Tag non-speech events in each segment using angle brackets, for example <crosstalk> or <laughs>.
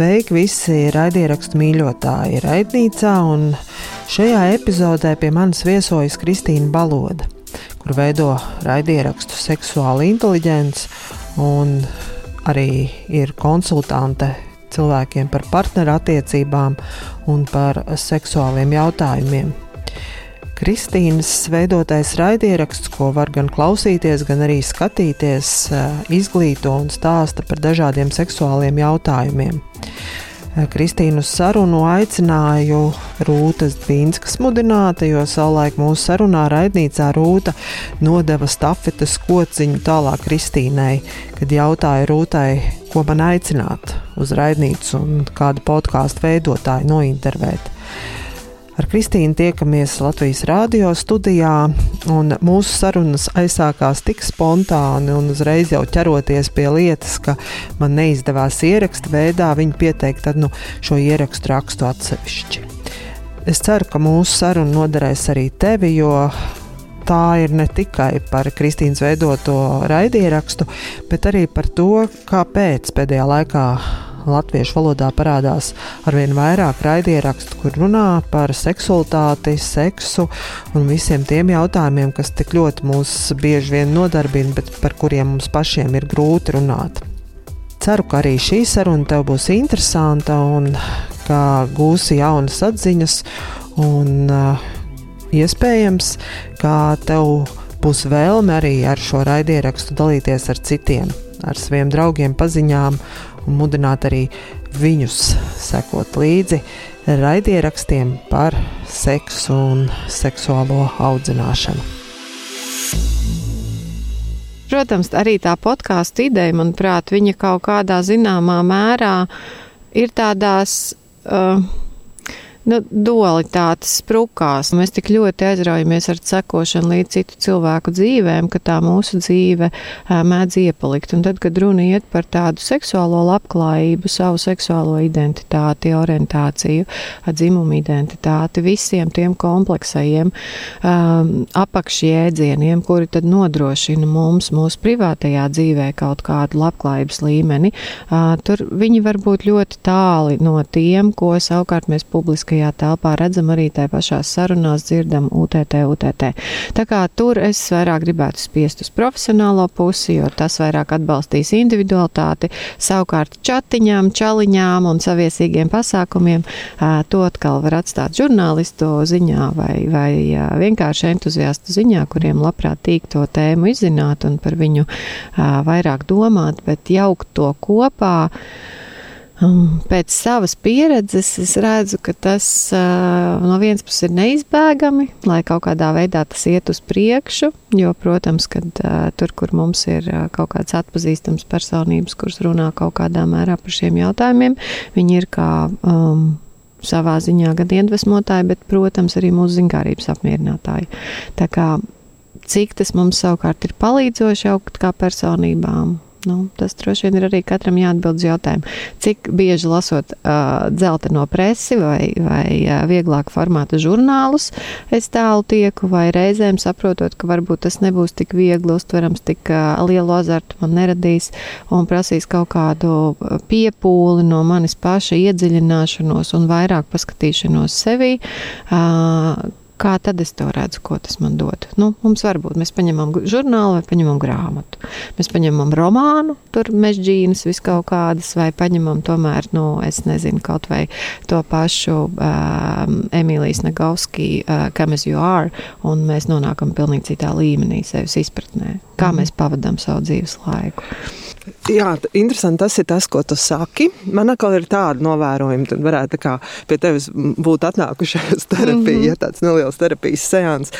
Sveiki visi raidierakstu mīļotāji raidnīcā, un šajā epizodē pie manis viesojas Kristīna Baloda, kur veido raidierakstu seksuāla inteliģence un arī ir konsultante cilvēkiem par partnerattiecībām un par seksuāliem jautājumiem. Kristīnas veidotais raidieraksts, ko var gan klausīties, gan arī skatīties, eh, izglīto un stāsta par dažādiem seksuāliem jautājumiem. Eh, Kristīnu sarunu aicināju Rūtas Bīnskas mudināta, jo savulaik mūsu sarunā raidnīcā Rūta nodeva stafetes kociņu tālāk Kristīnai, kad jautāja Rūtai, ko man aicināt uz raidnīcu un kādu podkāstu veidotāju nointervēt. Ar Kristīnu tiekamies Latvijas Rādio studijā, un mūsu sarunas aizsākās tik spontāni un uzreiz jau ķeroties pie lietas, ka man neizdevās ierakstu veidā viņu pieteikt nu, šo ierakstu rakstu atsevišķi. Es ceru, ka mūsu saruna noderēs arī tevi, jo tā ir ne tikai par Kristīnas veidoto raidierakstu, bet arī par to, kāpēc pēdējā laikā latviešu valodā parādās arvien vairāk raidierakstu, kur runā par seksualitāti, seksu un visiem tiem jautājumiem, kas tik ļoti mūs bieži vien nodarbina, bet par kuriem mums pašiem ir grūti runāt. Ceru, ka arī šī saruna tev būs interesanta un ka gūsi jaunas atziņas un uh, iespējams, ka tev būs vēlme arī ar šo raidierakstu dalīties ar citiem, ar saviem draugiem, paziņām un mudināt arī viņus sekot līdzi raidierakstiem par seksu un seksuālo audzināšanu. Protams, arī tā podkāstu ideja, manuprāt, viņa kaut kādā zināmā mērā ir tādās. Uh, nu, dualitātes sprukās. Mēs tik ļoti aizraujamies ar sekošanu līdz citu cilvēku dzīvēm, ka tā mūsu dzīve mēdz iepalikt. Un tad, kad runa iet par tādu seksuālo labklājību, savu seksuālo identitāti, orientāciju, dzimumu identitāti, visiem tiem kompleksajiem apakšjēdzieniem, kuri tad nodrošina mums mūsu privātajā dzīvē kaut kādu labklājības līmeni, tur viņi var būt ļoti tāli no tiem, ko savukārt mēs publiski publiskajā telpā redzam arī tajā pašā sarunās, dzirdam UTT, UTT. Tā kā tur es vairāk gribētu spiest uz profesionālo pusi, jo tas vairāk atbalstīs individualitāti, savukārt čatiņām, čaliņām un saviesīgiem pasākumiem to atkal var atstāt žurnālistu ziņā vai, vai vienkārši entuziastu ziņā, kuriem labprāt tīk to tēmu izzināt un par viņu vairāk domāt, bet jaukt to kopā. Pēc savas pieredzes es redzu, ka tas no vienas puses ir neizbēgami, lai kaut kādā veidā tas iet uz priekšu. Jo, protams, kad tur, kur mums ir kaut kāds atpazīstams personības, kuras runā kaut kādā mērā par šiem jautājumiem, viņi ir kā. Um, savā ziņā gan iedvesmotāji, bet, protams, arī mūsu zinkārības apmierinātāji. Tā kā cik tas mums savukārt ir palīdzoši augt kā personībām, Nu, tas droši vien ir arī katram jāatbild uz jautājumu, cik bieži lasot uh, dzelteno presi vai, vai uh, vieglāk formāta žurnālus, es tālu tieku, vai reizēm saprotot, ka varbūt tas nebūs tik viegli uztverams, tik uh, lielu azartu man neradīs un prasīs kaut kādu piepūli no manis paša iedziļināšanos un vairāk paskatīšanos sevi. Uh, kā tad es to redzu, ko tas man dod. Nu, mums var būt, mēs paņemam žurnālu vai paņemam grāmatu. Mēs paņemam romānu, tur mežģīnas vis kaut kādas, vai paņemam tomēr, nu, es nezinu, kaut vai to pašu um, Emīlijas Nagauski, uh, Come as you are, un mēs nonākam pilnīgi citā līmenī sevis izpratnē, kā mm. mēs pavadām savu dzīves laiku. Jā, interesanti tas ir tas, ko tu saki. Man atkal ir tāda novērojuma, tad varētu kā pie tevis būt atnākušais <laughs> terapija, mm -hmm. tāds neliels terapijas seans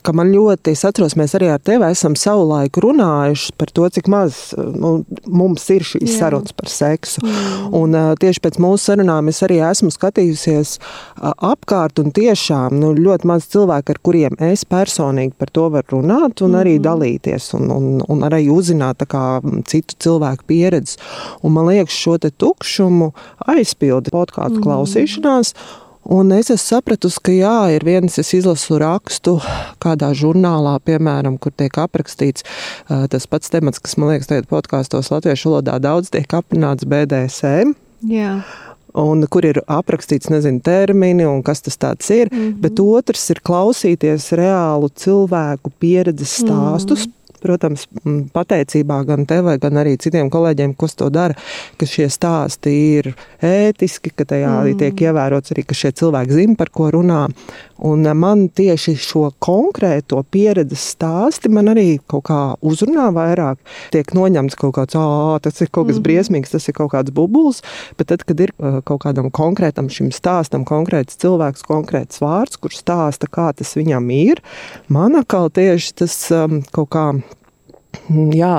ka man ļoti, es atceros, mēs arī ar tevi esam savulaik runājuši par to, cik maz nu, mums ir šīs Jā. sarunas par seksu. Mm. Un uh, tieši pēc mūsu sarunām es arī esmu skatījusies uh, apkārt un tiešām nu, ļoti maz cilvēku, ar kuriem es personīgi par to varu runāt un arī mm. dalīties un, un, un arī uzzināt kā, citu cilvēku pieredzi. Un man liekas, šo tukšumu aizpilda podkāstu mm. klausīšanās. Un es esmu sapratusi, ka jā, ir viens, es izlasu rakstu kādā žurnālā, piemēram, kur tiek aprakstīts tas pats temats, kas man liekas, tagad podkāstos latviešu valodā daudz tiek aprunāts BDSM. Jā. Un kur ir aprakstīts, nezinu, termini un kas tas ir. Mm -hmm. Bet otrs ir klausīties reālu cilvēku pieredzes stāstus. Mm -hmm protams, pateicībā gan tevai, gan arī citiem kolēģiem, kas to dara, ka šie stāsti ir ētiski, ka tajā mm. tiek ievērots arī, ka šie cilvēki zina, par ko runā. Un man tieši šo konkrēto pieredzes stāsti man arī kaut kā uzrunā vairāk. Tiek noņemts kaut kāds, ah, tas ir kaut kas mm. briesmīgs, tas ir kaut kāds bubulis, bet tad, kad ir kaut kādam konkrētam šim stāstam konkrēts cilvēks, konkrēts vārds, kurš stāsta, kā tas viņam ir, man atkal tieši tas um, kaut kā jā,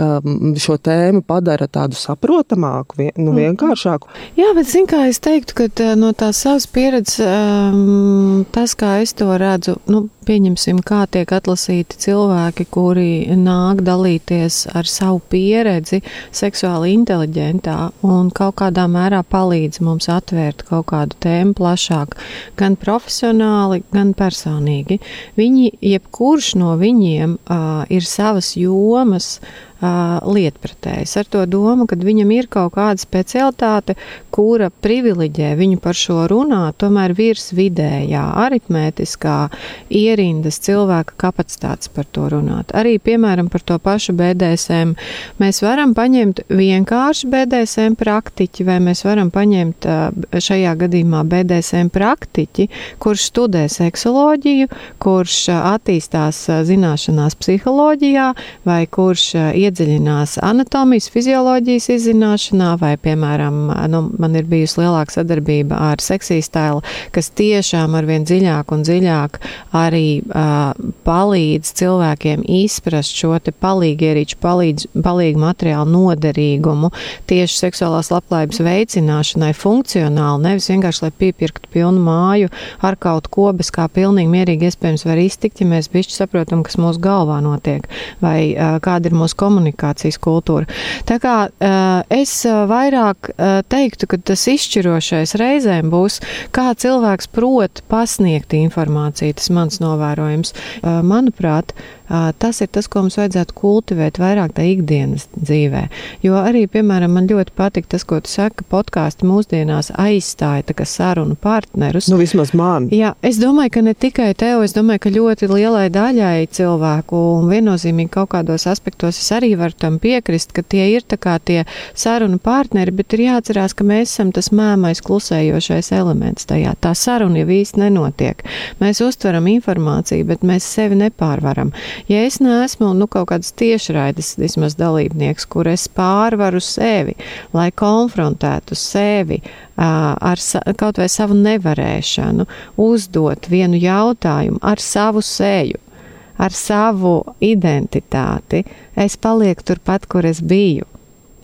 um, šo tēmu padara tādu saprotamāku, vien, nu, mhm. vienkāršāku. Jā, bet zin, es teiktu, ka no tās savas pieredzes, um, tas, kā es to redzu, nu, pieņemsim, kā tiek atlasīti cilvēki, kuri nāk dalīties ar savu pieredzi seksuāli inteliģentā un kaut kādā mērā palīdz mums atvērt kaut kādu tēmu plašāk, gan profesionāli, gan personīgi. Viņi, jebkurš no viņiem uh, ir savas jomas, lietpratējs. Ar to domu, ka viņam ir kaut kāda specialitāte, kura privileģē viņu par šo runāt, tomēr virs vidējā, aritmētiskā ierindas cilvēka kapacitātes par to runāt. Arī, piemēram, par to pašu BDSM. Mēs varam paņemt vienkārši BDSM praktiķi, vai mēs varam paņemt šajā gadījumā BDSM praktiķi, kurš studē seksoloģiju, kurš attīstās zināšanās psiholoģijā, vai kurš iedzīvotājs iedziļinās anatomijas, fizioloģijas izzināšanā, vai, piemēram, nu, man ir bijusi lielāka sadarbība ar seksīstēlu, kas tiešām arvien dziļāk un dziļāk arī uh, palīdz cilvēkiem izprast šo te palīgierīču, palīdz, palīgu materiālu noderīgumu tieši seksuālās labklājības veicināšanai funkcionāli, nevis vienkārši, lai piepirktu pilnu māju ar kaut ko, bez kā pilnīgi mierīgi iespējams var iztikt, ja mēs bišķi saprotam, kas mūsu galvā notiek, vai uh, kāda ir mūsu komunikācija komunikācijas kultūra. Tā kā es vairāk teiktu, ka tas izšķirošais reizēm būs, kā cilvēks prot pasniegt informāciju, tas mans novērojums. Manuprāt, tas ir tas, ko mums vajadzētu kultivēt vairāk tā ikdienas dzīvē. Jo arī, piemēram, man ļoti patīk tas, ko tu saki, ka podkāsti mūsdienās aizstāja sarunu partnerus. Nu, vismaz man. Jā, es domāju, ka ne tikai tev, es domāju, ka ļoti lielai daļai cilvēku un viennozīmīgi kaut kādos aspektos es arī varu tam piekrist, ka tie ir tā kā tie sarunu partneri, bet ir jāatcerās, ka mēs esam tas mēmais klusējošais elements tajā. Tā saruna jau īsti nenotiek. Mēs uztveram informāciju, bet mēs sevi nepārvaram. Ja es neesmu nu, kaut kāds tiešraides vismaz dalībnieks, kur es pārvaru sevi, lai konfrontētu sevi ar kaut vai savu nevarēšanu, uzdot vienu jautājumu ar savu seju, ar savu identitāti, es palieku turpat, kur es biju.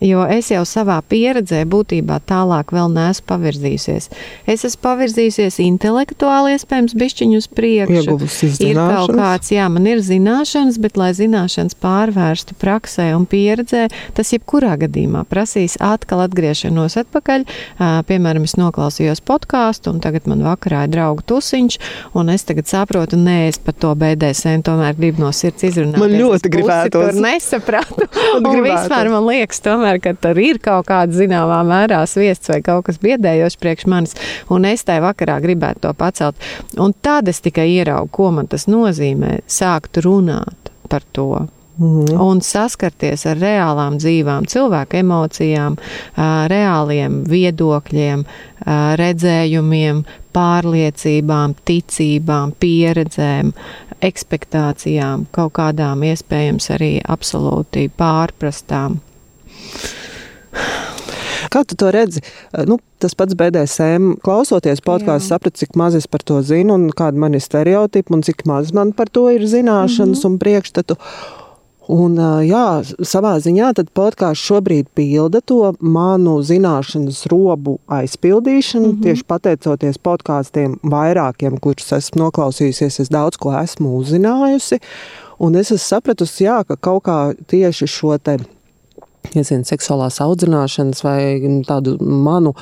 Jo es jau savā pieredzē būtībā tālāk vēl neesmu pavirzījusies. Es esmu pavirzījusies intelektuāli, iespējams, bišķiņu uz priekšu. Ir kaut kāds, jā, man ir zināšanas, bet lai zināšanas pārvērstu praksē un pieredzē, tas jebkurā gadījumā prasīs atkal atgriešanos atpakaļ. Piemēram, es noklausījos podkāstu, un tagad man vakarā ir draugu tusiņš, un es tagad saprotu, nē, es par to BDSM tomēr gribu no sirds izrunāt. Man ļoti gribētu. Tur nesapratu. un, vispār man liekas, tomēr tomēr, ka tur ir kaut kāda zināmā mērā sviests vai kaut kas biedējošs priekš manis, un es tai vakarā gribētu to pacelt. Un tad es tikai ieraugu, ko man tas nozīmē, sākt runāt par to. Mm. Un saskarties ar reālām dzīvām, cilvēku emocijām, reāliem viedokļiem, redzējumiem, pārliecībām, ticībām, pieredzēm, ekspektācijām, kaut kādām iespējams arī absolūti pārprastām Kā tu to redzi? Nu, tas pats BDSM, klausoties podkāstu, sapratu, cik maz es par to zinu, un kāda man ir stereotipa, un cik maz man par to ir zināšanas mm -hmm. un priekšstatu. Un, jā, savā ziņā podkāsts šobrīd pilda to manu zināšanas robu aizpildīšanu. Mm -hmm. Tieši pateicoties podkāstiem, vairākiem, kurus esmu noklausījusies, es daudz ko esmu uzzinājusi. Un es esmu sapratusi, jā, ka kaut kā tieši šo te Iezinu, seksuālās audzināšanas vai tādu manu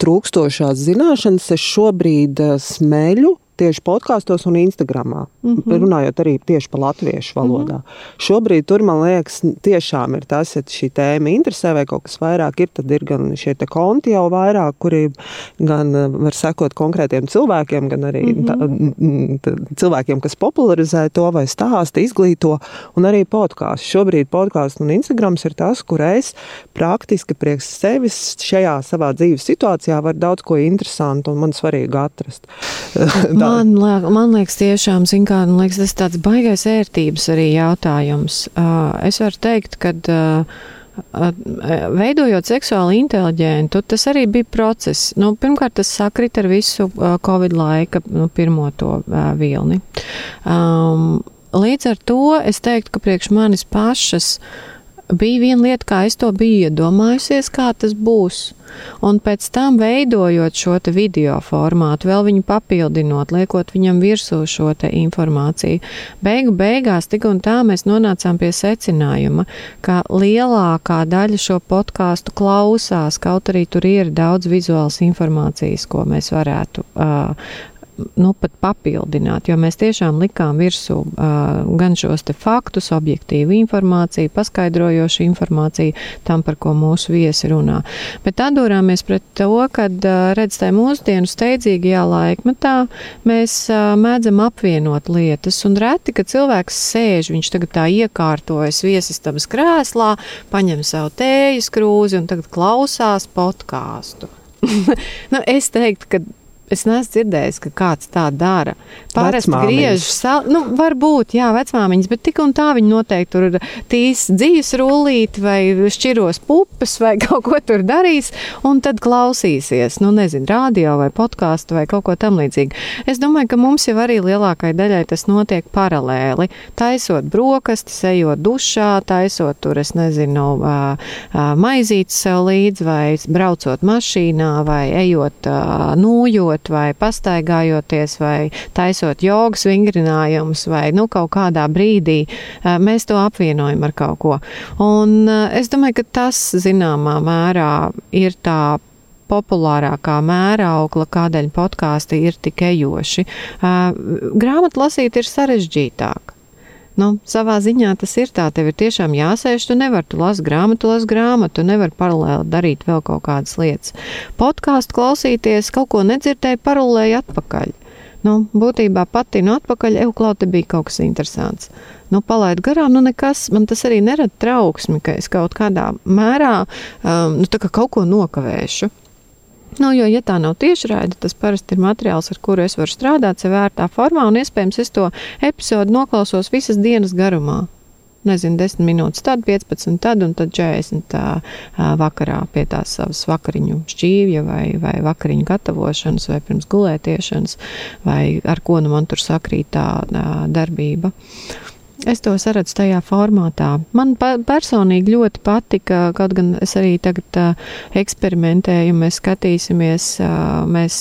trūkstošās zināšanas, es šobrīd eh, smēļu tieši podkāstos un Instagramā. Mm -hmm. Runājot arī tieši par latviešu valodā. Mm -hmm. Šobrīd tur, man liekas, tiešām ir tas, ja šī tēma interesē vai kaut kas vairāk ir, tad ir gan šie konti jau vairāk, kuri gan eh, var sekot konkrētiem cilvēkiem, gan arī mm -hmm. tā, cilvēkiem, kas popularizē to vai stāsta, izglīto, un arī podkāstu. Šobrīd podkāsts un Instagrams ir tas, kur es praktiski priekš sevis šajā savā dzīves situācijā varu daudz ko interesantu un man svarīgi atrast. <laughs> Man, liek, man liekas, tiešām, kā, man liekas, tas ir tāds baigais ērtības arī jautājums. Es varu teikt, ka veidojot seksuāli inteliģentu, tas arī bija process. Nu, pirmkārt, tas sakrit ar visu Covid laika nu, pirmo to vilni. Um, līdz ar to es teiktu, ka priekš manis pašas bija viena lieta, kā es to biju iedomājusies, kā tas būs. Un pēc tam, veidojot šo video formātu, vēl viņu papildinot, liekot viņam virsū šo informāciju, beigu beigās tik un tā mēs nonācām pie secinājuma, ka lielākā daļa šo podkāstu klausās, kaut arī tur ir daudz vizuālas informācijas, ko mēs varētu uh, nu, pat papildināt, jo mēs tiešām likām virsū uh, gan šos faktus, objektīvu informāciju, paskaidrojošu informāciju tam, par ko mūsu viesi runā. Bet atdūrāmies pret to, ka, uh, redz, tā mūsdienu steidzīgajā laikmetā mēs uh, mēdzam apvienot lietas, un reti, ka cilvēks sēž, viņš tagad tā iekārtojas viesistabas krēslā, paņem savu tējas krūzi un tagad klausās podkāstu. <laughs> nu, es teiktu, ka Es neesmu dzirdējis, ka kāds tā dara. Parasti griež savu, nu, varbūt, jā, vecmāmiņas, bet tik un tā viņi noteikti tur tīs dzīves rullīt vai šķiros pupas vai <laughs> kaut ko tur darīs, un tad klausīsies, nu, nezinu, radio vai podkāstu vai kaut ko tam līdzīgu. Es domāju, ka mums jau arī lielākai daļai tas notiek paralēli. Taisot brokastis, ejot dušā, taisot tur, es nezinu, maizītes sev līdzi vai braucot mašīnā vai ejot nūjot ejot vai pastaigājoties vai taisot jogas vingrinājumus vai nu kaut kādā brīdī, mēs to apvienojam ar kaut ko. Un es domāju, ka tas zināmā mērā ir tā populārākā mēraukla, kādēļ podkāsti ir tik ejoši. Grāmatu lasīt ir sarežģītāk. Nu, savā ziņā tas ir tā, tev ir tiešām jāsēž, tu nevari, tu lasi grāmatu, lasi grāmatu, tu nevari paralēli darīt vēl kaut kādas lietas. Podkāstu klausīties, kaut ko nedzirdēji, paralēli atpakaļ. Nu, būtībā pati no atpakaļ, euklāte bija kaut kas interesants. Nu, palaid garām, nu nekas, man tas arī nerada trauksmi, ka es kaut kādā mērā, um, nu, kā kaut ko nokavēšu. Nu, jo, ja tā nav tiešraide, tas parasti ir materiāls, ar kuru es varu strādāt sev vērtā formā, un iespējams es to episodu noklausos visas dienas garumā. Nezinu, 10 minūtes, tad 15, tad un tad 40 tā, vakarā pie tās savas vakariņu šķīvja vai, vai vakariņu gatavošanas vai pirms gulētiešanas vai ar ko nu man tur sakrīt tā darbība. Es to saredzu tajā formātā. Man pa personīgi ļoti patika, kaut gan es arī tagad uh, eksperimentēju, mēs skatīsimies uh, mēs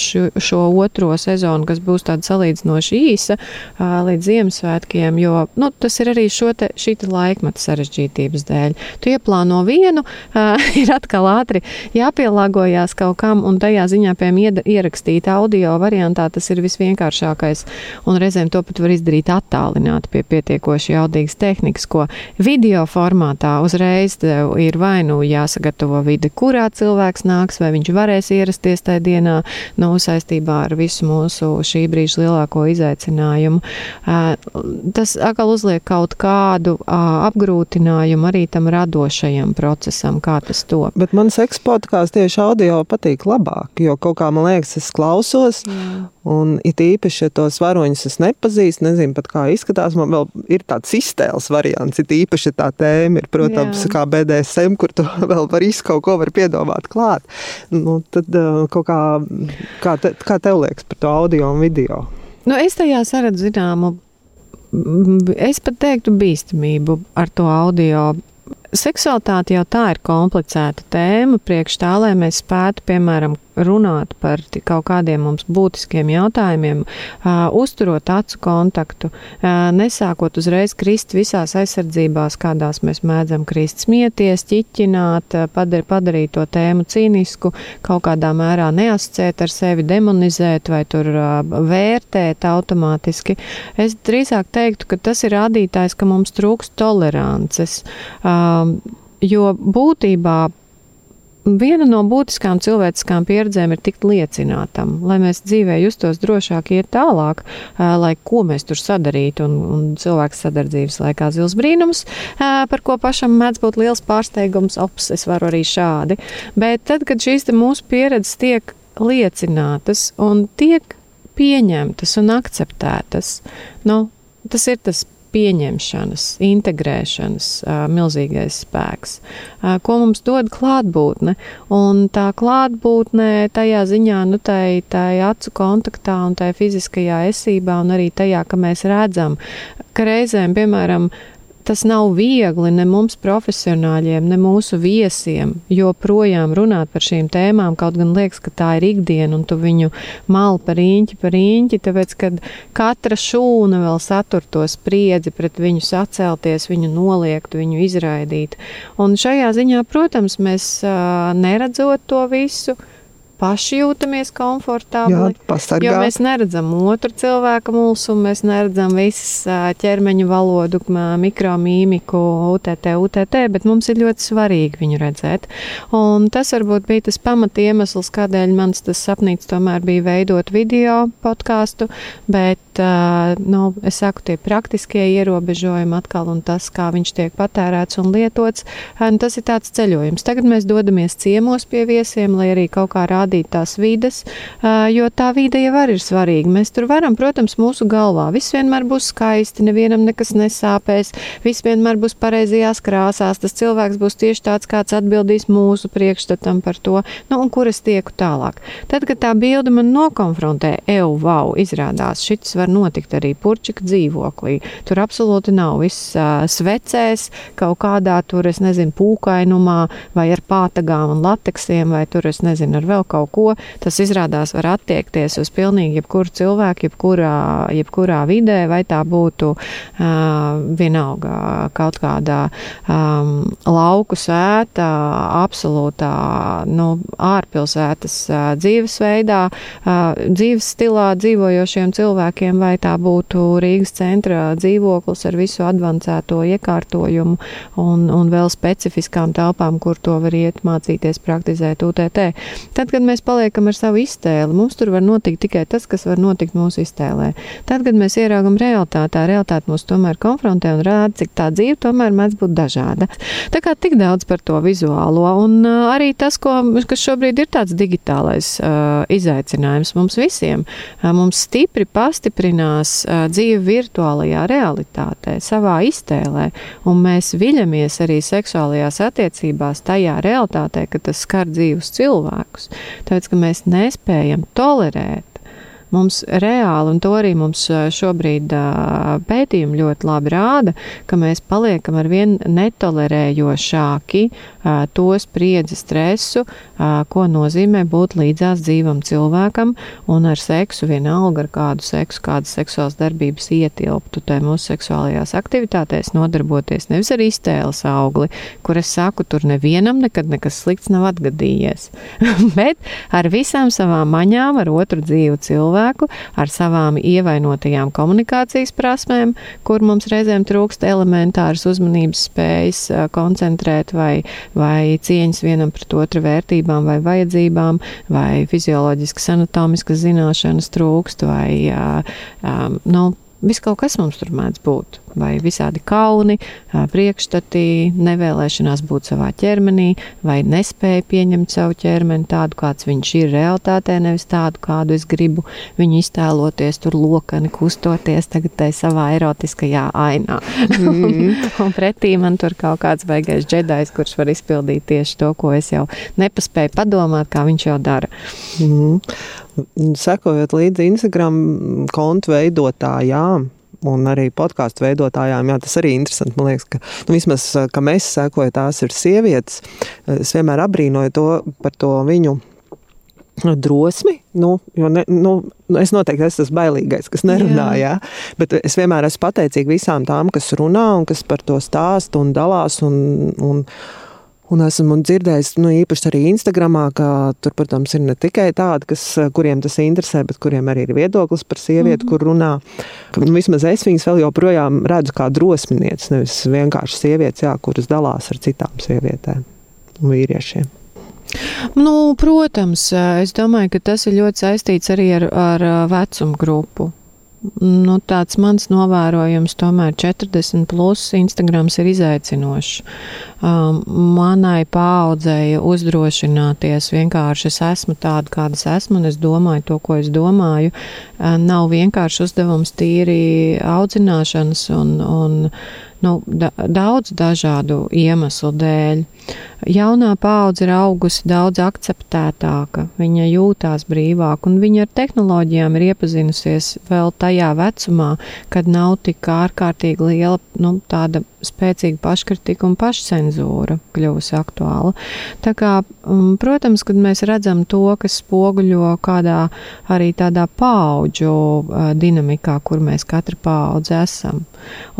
šo, šo otro sezonu, kas būs tāda salīdzinoši īsa uh, līdz Ziemassvētkiem, jo nu, tas ir arī te, šī te laikmeta sarežģītības dēļ. Tu ieplāno vienu, uh, <laughs> ir atkal ātri jāpielāgojās kaut kam, un tajā ziņā, piemēram, ierakstīt audio variantā, tas ir visvienkāršākais, un reizēm to pat var izdarīt attālināti pie, pie pietiekoši jaudīgas tehnikas, ko video formātā uzreiz ir vai nu jāsagatavo vide, kurā cilvēks nāks, vai viņš varēs ierasties tajā dienā, nu, saistībā ar visu mūsu šī brīža lielāko izaicinājumu. Tas atkal uzliek kaut kādu apgrūtinājumu arī tam radošajam procesam, kā tas to. Bet man seks podkāsts tieši audio patīk labāk, jo kaut kā man liekas, es klausos, Jā. Un it īpaši, ja tos varoņus es nepazīstu, nezinu pat kā izskatās, man vēl ir tāds iztēles variants. Ir īpaši tā tēma, ir, protams, Jā. kā BDSM, kur tu <laughs> vēl vari kaut ko var piedomāt klāt. Nu, tad kaut kā, kā, te, kā tev liekas par to audio un video? Nu, es tajā saredzu zināmu, es pat teiktu bīstamību ar to audio seksualitāte jau tā ir komplicēta tēma, priekš tā, lai mēs spētu, piemēram, runāt par kaut kādiem mums būtiskiem jautājumiem, uh, uzturot acu kontaktu, uh, nesākot uzreiz krist visās aizsardzībās, kādās mēs mēdzam krist, smieties, ķiķināt, padar, padarīt to tēmu cīnisku, kaut kādā mērā neasociēt ar sevi, demonizēt vai tur uh, vērtēt automātiski. Es drīzāk teiktu, ka tas ir rādītājs, ka mums trūkst tolerances. Uh, jo būtībā viena no būtiskām cilvēciskām pieredzēm ir tikt liecinātam, lai mēs dzīvē justos drošāk, iet tālāk, uh, lai ko mēs tur sadarītu. Un, un cilvēks sadar dzīves laikā zils brīnums, uh, par ko pašam mēdz būt liels pārsteigums, ops, es varu arī šādi. Bet tad, kad šīs mūsu pieredzes tiek liecinātas un tiek pieņemtas un akceptētas, nu, tas ir tas pieņemšanas, integrēšanas milzīgais spēks, ko mums dod klātbūtne. Un tā klātbūtne tajā ziņā, nu, tai, tai acu kontaktā un tai fiziskajā esībā un arī tajā, ka mēs redzam, ka reizēm, piemēram, tas nav viegli ne mums profesionāļiem, ne mūsu viesiem, jo projām runāt par šīm tēmām, kaut gan liekas, ka tā ir ikdiena un tu viņu mal par īņķi, par īņķi, tāpēc, kad katra šūna vēl satur to spriedzi pret viņu sacelties, viņu noliegt, viņu izraidīt. Un šajā ziņā, protams, mēs neredzot to visu, paši jūtamies komfortabli. Jā, jo mēs neredzam otru cilvēku mulsumu, mēs neredzam visas ķermeņa valodu, mikromīmiku, UTT, UTT, bet mums ir ļoti svarīgi viņu redzēt. Un tas varbūt bija tas pamat iemesls, kādēļ mans tas sapnīts tomēr bija veidot video podkāstu, bet, nu, es saku, tie praktiskie ierobežojumi atkal un tas, kā viņš tiek patērēts un lietots, tas ir tāds ceļojums. Tagad mēs dodamies ciemos pie viesiem, lai arī kaut kā rādītu rādīt tās vides, jo tā vide jau arī ir svarīga. Mēs tur varam, protams, mūsu galvā. Viss vienmēr būs skaisti, nevienam nekas nesāpēs, viss vienmēr būs pareizajās krāsās. Tas cilvēks būs tieši tāds, kāds atbildīs mūsu priekšstatam par to, nu, un kur es tieku tālāk. Tad, kad tā bilde man nokonfrontē, eju, wow, izrādās, šis var notikt arī purčika dzīvoklī. Tur absolūti nav viss uh, svecēs, kaut kādā tur, es nezinu, pūkainumā vai ar pātagām un lateksiem, vai tur, es nezinu, ar vēl kaut kaut ko, tas izrādās var attiekties uz pilnīgi jebkuru cilvēku, jebkurā, jebkurā vidē, vai tā būtu uh, vienalga kaut kādā um, lauku sēta, absolūtā nu, ārpilsētas uh, dzīvesveidā, uh, dzīves stilā dzīvojošiem cilvēkiem, vai tā būtu Rīgas centra dzīvoklis ar visu advancēto iekārtojumu un, un vēl specifiskām telpām, kur to var iet mācīties, praktizēt UTT. Tad, kad mēs paliekam ar savu iztēli, mums tur var notikt tikai tas, kas var notikt mūsu iztēlē. Tad, kad mēs ieraugam realitātē, realitāte mūs tomēr konfrontē un rāda, cik tā dzīve tomēr mēdz būt dažāda. Tā kā tik daudz par to vizuālo, un uh, arī tas, ko, kas šobrīd ir tāds digitālais uh, izaicinājums mums visiem, uh, mums stipri pastiprinās uh, dzīve virtuālajā realitātē, savā iztēlē, un mēs viļamies arī seksuālajās attiecībās tajā realitātē, ka tas skar dzīvus cilvēkus tāpēc ka mēs nespējam tolerēt mums reāli, un to arī mums šobrīd pētījumi ļoti labi rāda, ka mēs paliekam ar vien netolerējošāki to spriedzi stresu, ko nozīmē būt līdzās dzīvam cilvēkam un ar seksu vienalga ar kādu seksu, kādas seksuālas darbības ietilptu tai mūsu seksuālajās aktivitātēs nodarboties nevis ar iztēles augli, kur es saku, tur nevienam nekad nekas slikts nav atgadījies, <laughs> bet ar visām savām maņām, ar otru dzīvu cilvēku cilvēku ar savām ievainotajām komunikācijas prasmēm, kur mums reizēm trūkst elementāras uzmanības spējas koncentrēt vai, vai cieņas vienam pret otru vērtībām vai vajadzībām, vai fizioloģiskas anatomiskas zināšanas trūkst, vai, um, nu, Viss kaut kas mums tur mēdz būt. Vai visādi kauni, priekšstati, nevēlēšanās būt savā ķermenī, vai nespēja pieņemt savu ķermeni tādu, kāds viņš ir realitātē, nevis tādu, kādu es gribu viņu iztēloties, tur lokani kustoties tagad tai savā erotiskajā ainā. Mm. <laughs> un pretī man tur kaut kāds baigais džedājs, kurš var izpildīt tieši to, ko es jau nepaspēju padomāt, kā viņš jau dara. Mm. Sekojot līdzi Instagram kontu veidotājām, un arī podkāstu veidotājām, jā, tas arī interesanti. Man liekas, ka nu, vismaz, ka mēs sekojam, tās ir sievietes. Es vienmēr abrīnoju to par to viņu drosmi. Nu, ne, nu, es noteikti esmu tas bailīgais, kas nerunā. Jā. Jā, bet es vienmēr esmu pateicīga visām tām, kas runā un kas par to stāsta un dalās. Un, un, Un esmu dzirdējis, nu, īpaši arī Instagramā, ka tur, protams, ir ne tikai tādi, kas, kuriem tas interesē, bet kuriem arī ir viedoklis par sievieti, mm -hmm. kur runā. Ka, nu, vismaz es viņas vēl joprojām redzu kā drosminieces, nevis vienkārši sievietes, jā, kuras dalās ar citām sievietēm un vīriešiem. Nu, protams, es domāju, ka tas ir ļoti saistīts arī ar, ar vecumu grupu. Nu, tāds mans novērojums, tomēr 40 plus Instagrams ir izaicinošs. Um, manai paaudzēji uzdrošināties vienkārši es esmu tāda, kāda es esmu, un es domāju to, ko es domāju. Uh, nav vienkārši uzdevums tīri audzināšanas un, un nu, da, daudz dažādu iemeslu dēļ. Jaunā paudze ir augusi daudz akceptētāka, viņa jūtās brīvāk, un viņa ar tehnoloģijām ir iepazinusies vēl tajā vecumā, kad nav tik ārkārtīgi liela nu, tāda spēcīga paškritika un pašcensūra kļuvusi aktuāla. Tā kā, um, protams, kad mēs redzam to, kas spoguļo kādā arī tādā paudžu dinamikā, kur mēs katra paudze esam,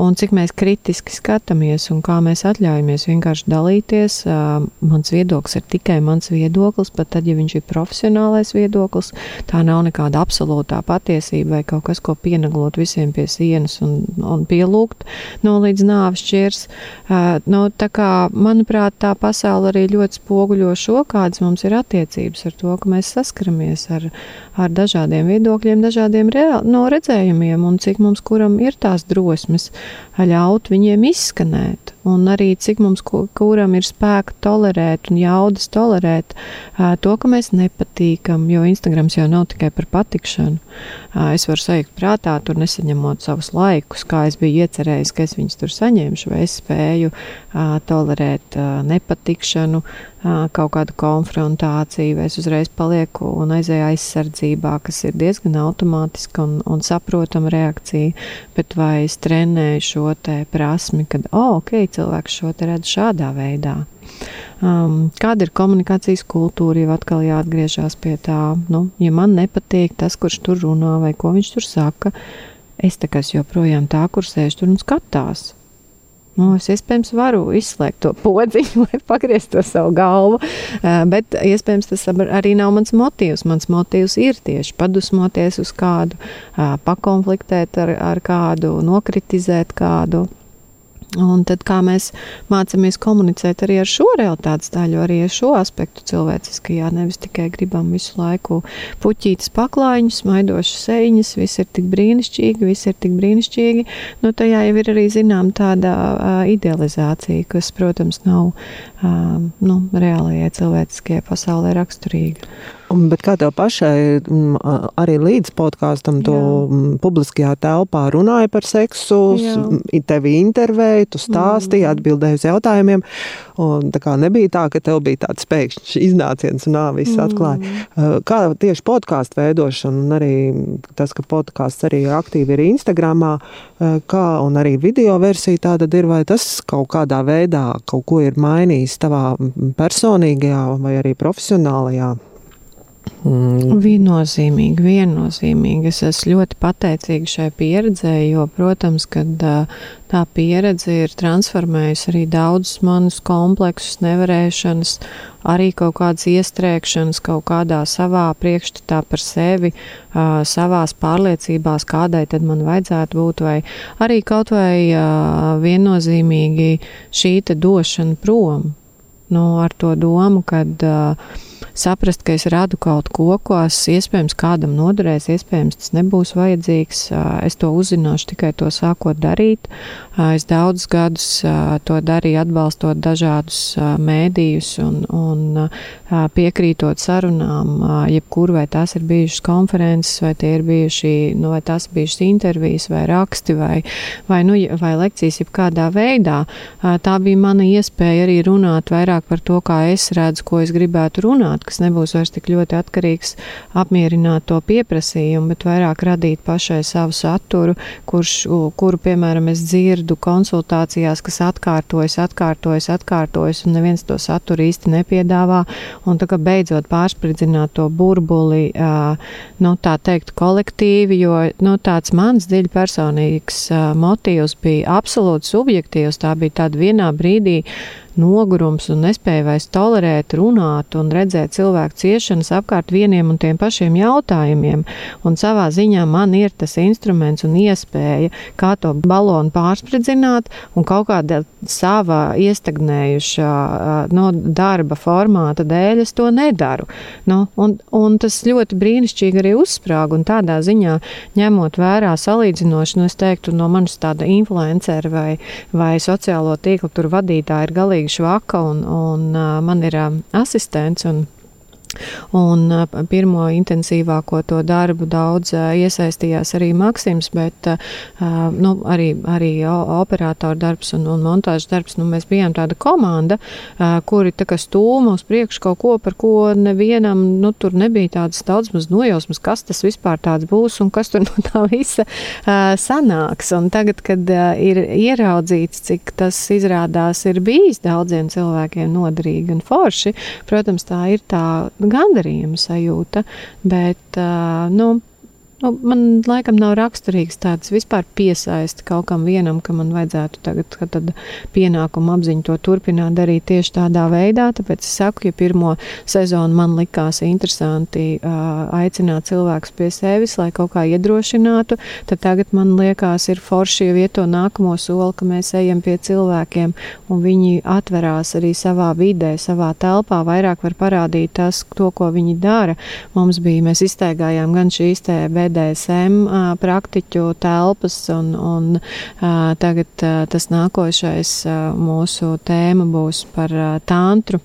un cik mēs kritiski skatāmies un kā mēs atļaujamies vienkārši dalīties, mans viedoklis ir tikai mans viedoklis, pat tad, ja viņš ir profesionālais viedoklis, tā nav nekāda absolūtā patiesība vai kaut kas, ko pieneglot visiem pie sienas un, un pielūgt no līdz nāves šķirs. Uh, nu, tā kā, manuprāt, tā pasaule arī ļoti spoguļo šo, kādas mums ir attiecības ar to, ka mēs saskaramies ar, ar dažādiem viedokļiem, dažādiem reāl, no redzējumiem un cik mums kuram ir tās drosmes ļaut viņiem viņiem izskanētu. Un arī cik mums kuram ir spēka tolerēt un jaudas tolerēt to, ka mēs nepatīkam, jo Instagrams jau nav tikai par patikšanu. Es varu sajūt prātā, tur nesaņemot savus laikus, kā es biju iecerējis, ka es viņus tur saņemšu, vai es spēju tolerēt nepatikšanu, kaut kādu konfrontāciju, vai es uzreiz palieku un aizēju aizsardzībā, kas ir diezgan automātiska un, un saprotama reakcija, bet vai es trenēju šo te prasmi, kad, oh, ok, cilvēks šo te redz šādā veidā. Um, kāda ir komunikācijas kultūra, jau atkal jāatgriežas pie tā, nu, ja man nepatīk tas, kurš tur runā vai ko viņš tur saka, es tā kā joprojām tā, kur sēž tur un skatās. Nu, es iespējams varu izslēgt to podziņu <laughs> vai pagriezt to savu galvu, uh, bet iespējams tas arī nav mans motīvs. Mans motīvs ir tieši padusmoties uz kādu, uh, pakonfliktēt ar, ar kādu, nokritizēt kādu. Un tad kā mēs mācāmies komunicēt arī ar šo realitātes daļu, arī ar šo aspektu cilvēciskajā, nevis tikai gribam visu laiku puķītas paklājiņus, maidošas sēņas, viss ir tik brīnišķīgi, viss ir tik brīnišķīgi. Nu, tajā jau ir arī zinām tāda uh, idealizācija, kas, protams, nav uh, nu, reālajai cilvēciskajai pasaulē raksturīga. Bet kā tev pašai, arī līdz podkāstam, tu Jā. publiskajā telpā runāji par seksu, Jā. tevi intervēja, tu stāstīji, mm. atbildēji uz jautājumiem. Un, tā kā nebija tā, ka tev bija tāds pēkšņs iznāciens un viss mm. atklāja. Kā tieši podkāstu veidošana un arī tas, ka podkāsts arī aktīvi ir Instagramā, kā un arī video versija tāda ir, vai tas kaut kādā veidā kaut ko ir mainījis tavā personīgajā vai arī profesionālajā Mm. Viennozīmīgi, viennozīmīgi. Es esmu ļoti pateicīga šai pieredzē, jo, protams, kad tā pieredze ir transformējusi arī daudzus manus kompleksus, nevarēšanas, arī kaut kādas iestrēgšanas kaut kādā savā priekšstatā par sevi, savās pārliecībās, kādai tad man vajadzētu būt, vai arī kaut vai viennozīmīgi šī došana prom. Nu, ar to domu, kad uh, saprast, ka es radu kaut ko, kas iespējams kādam noderēs, iespējams tas nebūs vajadzīgs. Es to uzzināšu tikai to sākot darīt. Es daudzus gadus to darīju, atbalstot dažādus mēdījus un, un piekrītot sarunām, jebkur vai tās ir bijušas konferences, vai tie ir bijuši, nu, vai tās ir bijušas intervijas vai raksti vai, vai, nu, vai lekcijas, jebkādā veidā. Tā bija mana iespēja arī runāt vairāk par to, kā es redzu, ko es gribētu runāt, kas nebūs vairs tik ļoti atkarīgs apmierināt to pieprasījumu, bet vairāk radīt pašai savu saturu, kurš, kuru, piemēram, es dzirdu konsultācijās, kas atkārtojas, atkārtojas, atkārtojas, un neviens to saturu īsti nepiedāvā, un tā kā beidzot pārspridzināt to burbuli, nu, tā teikt, kolektīvi, jo, nu, tāds mans dziļi personīgs motīvs bija absolūti subjektīvs, tā bija tāda vienā brīdī, nogurums un nespēja vairs tolerēt, runāt un redzēt cilvēku ciešanas apkārt vieniem un tiem pašiem jautājumiem. Un savā ziņā man ir tas instruments un iespēja, kā to balonu pārspridzināt un kaut kādā sava iestagnējušā no darba formāta dēļ es to nedaru. Nu, un, un tas ļoti brīnišķīgi arī uzsprāga un tādā ziņā ņemot vērā salīdzinoši, nu es teiktu, no manas tāda influencera vai, vai sociālo tīklu vadītāja ir galīgi ārkārtīgi švaka, un, un man ir asistents. Un, Un pirmo intensīvāko to darbu daudz iesaistījās arī Maksims, bet nu, arī, arī operātora darbs un, un montāžas darbs. Nu, mēs bijām tāda komanda, kuri tā kā stūma uz priekšu kaut ko, par ko nevienam nu, tur nebija tādas daudz maz nojausmas, kas tas vispār tāds būs un kas tur no tā visa sanāks. Un tagad, kad ir ieraudzīts, cik tas izrādās ir bijis daudziem cilvēkiem noderīgi un forši, protams, tā ir tā gandarījuma sajūta, bet, nu, Nu, man laikam nav raksturīgs tāds vispār piesaisti kaut kam vienam, ka man vajadzētu tagad, kad pienākumu apziņu to turpināt darīt tieši tādā veidā. Tāpēc es saku, ja pirmo sezonu man likās interesanti uh, aicināt cilvēkus pie sevis, lai kaut kā iedrošinātu, tad tagad man liekas ir forši jau ieto nākamo soli, ka mēs ejam pie cilvēkiem un viņi atverās arī savā vidē, savā telpā, vairāk var parādīt tas, to, ko viņi dara. Mums bija, mēs iztaigājām gan šīs te BDSM praktiķu telpas, un, un tagad tas nākošais mūsu tēma būs par tantru